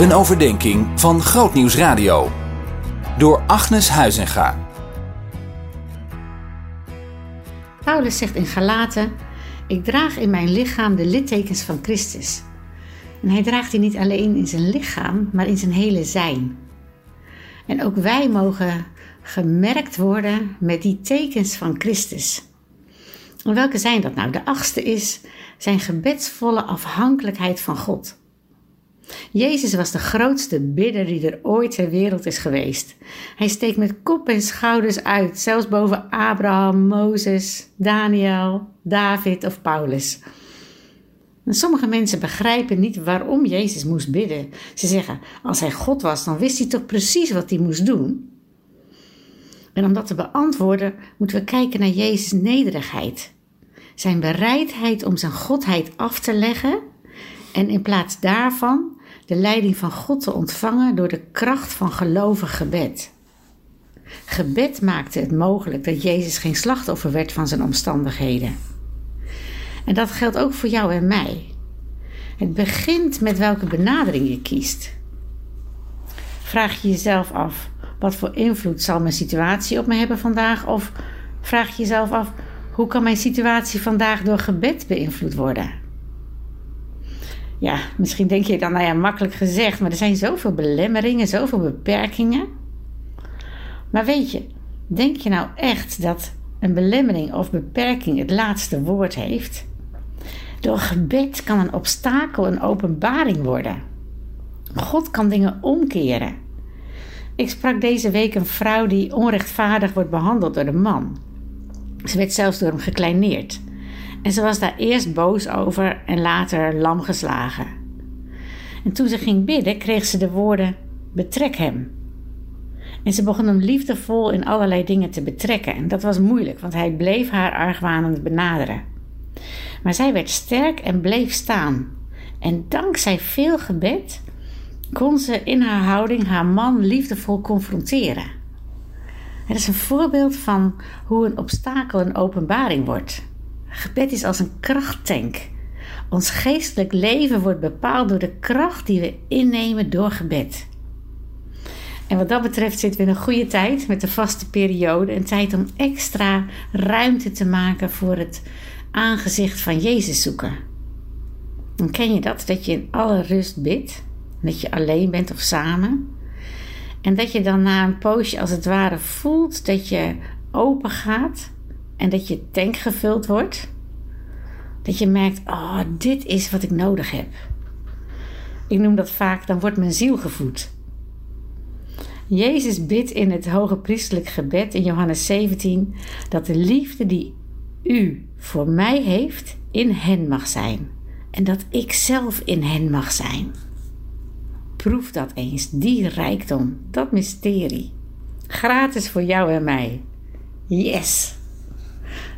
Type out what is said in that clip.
Een overdenking van Grootnieuws Radio. Door Agnes Huizinga. Paulus zegt in Galaten: Ik draag in mijn lichaam de littekens van Christus. En hij draagt die niet alleen in zijn lichaam, maar in zijn hele zijn. En ook wij mogen gemerkt worden met die tekens van Christus. En welke zijn dat nou? De achtste is zijn gebedsvolle afhankelijkheid van God. Jezus was de grootste bidder die er ooit ter wereld is geweest. Hij steekt met kop en schouders uit, zelfs boven Abraham, Mozes, Daniel, David of Paulus. En sommige mensen begrijpen niet waarom Jezus moest bidden. Ze zeggen: als hij God was, dan wist hij toch precies wat hij moest doen. En om dat te beantwoorden, moeten we kijken naar Jezus' nederigheid. Zijn bereidheid om zijn godheid af te leggen en in plaats daarvan de leiding van God te ontvangen door de kracht van gelovig gebed. Gebed maakte het mogelijk dat Jezus geen slachtoffer werd van zijn omstandigheden. En dat geldt ook voor jou en mij. Het begint met welke benadering je kiest. Vraag je jezelf af: wat voor invloed zal mijn situatie op me hebben vandaag? Of vraag je jezelf af: hoe kan mijn situatie vandaag door gebed beïnvloed worden? Ja, misschien denk je dan, nou ja, makkelijk gezegd, maar er zijn zoveel belemmeringen, zoveel beperkingen. Maar weet je, denk je nou echt dat een belemmering of beperking het laatste woord heeft? Door gebed kan een obstakel een openbaring worden. God kan dingen omkeren. Ik sprak deze week een vrouw die onrechtvaardig wordt behandeld door de man. Ze werd zelfs door hem gekleineerd. En ze was daar eerst boos over en later lam geslagen. En toen ze ging bidden, kreeg ze de woorden: Betrek hem. En ze begon hem liefdevol in allerlei dingen te betrekken. En dat was moeilijk, want hij bleef haar argwanend benaderen. Maar zij werd sterk en bleef staan. En dankzij veel gebed kon ze in haar houding haar man liefdevol confronteren. Het is een voorbeeld van hoe een obstakel een openbaring wordt. Gebed is als een krachttank. Ons geestelijk leven wordt bepaald door de kracht die we innemen door gebed. En wat dat betreft zitten we in een goede tijd met de vaste periode. Een tijd om extra ruimte te maken voor het aangezicht van Jezus zoeken. Dan ken je dat, dat je in alle rust bidt. Dat je alleen bent of samen. En dat je dan na een poosje als het ware voelt dat je open gaat en dat je tank gevuld wordt. Dat je merkt, oh, dit is wat ik nodig heb. Ik noem dat vaak, dan wordt mijn ziel gevoed. Jezus bidt in het hoge priestelijk gebed in Johannes 17 dat de liefde die u voor mij heeft in hen mag zijn en dat ik zelf in hen mag zijn. Proef dat eens, die rijkdom, dat mysterie. Gratis voor jou en mij. Yes!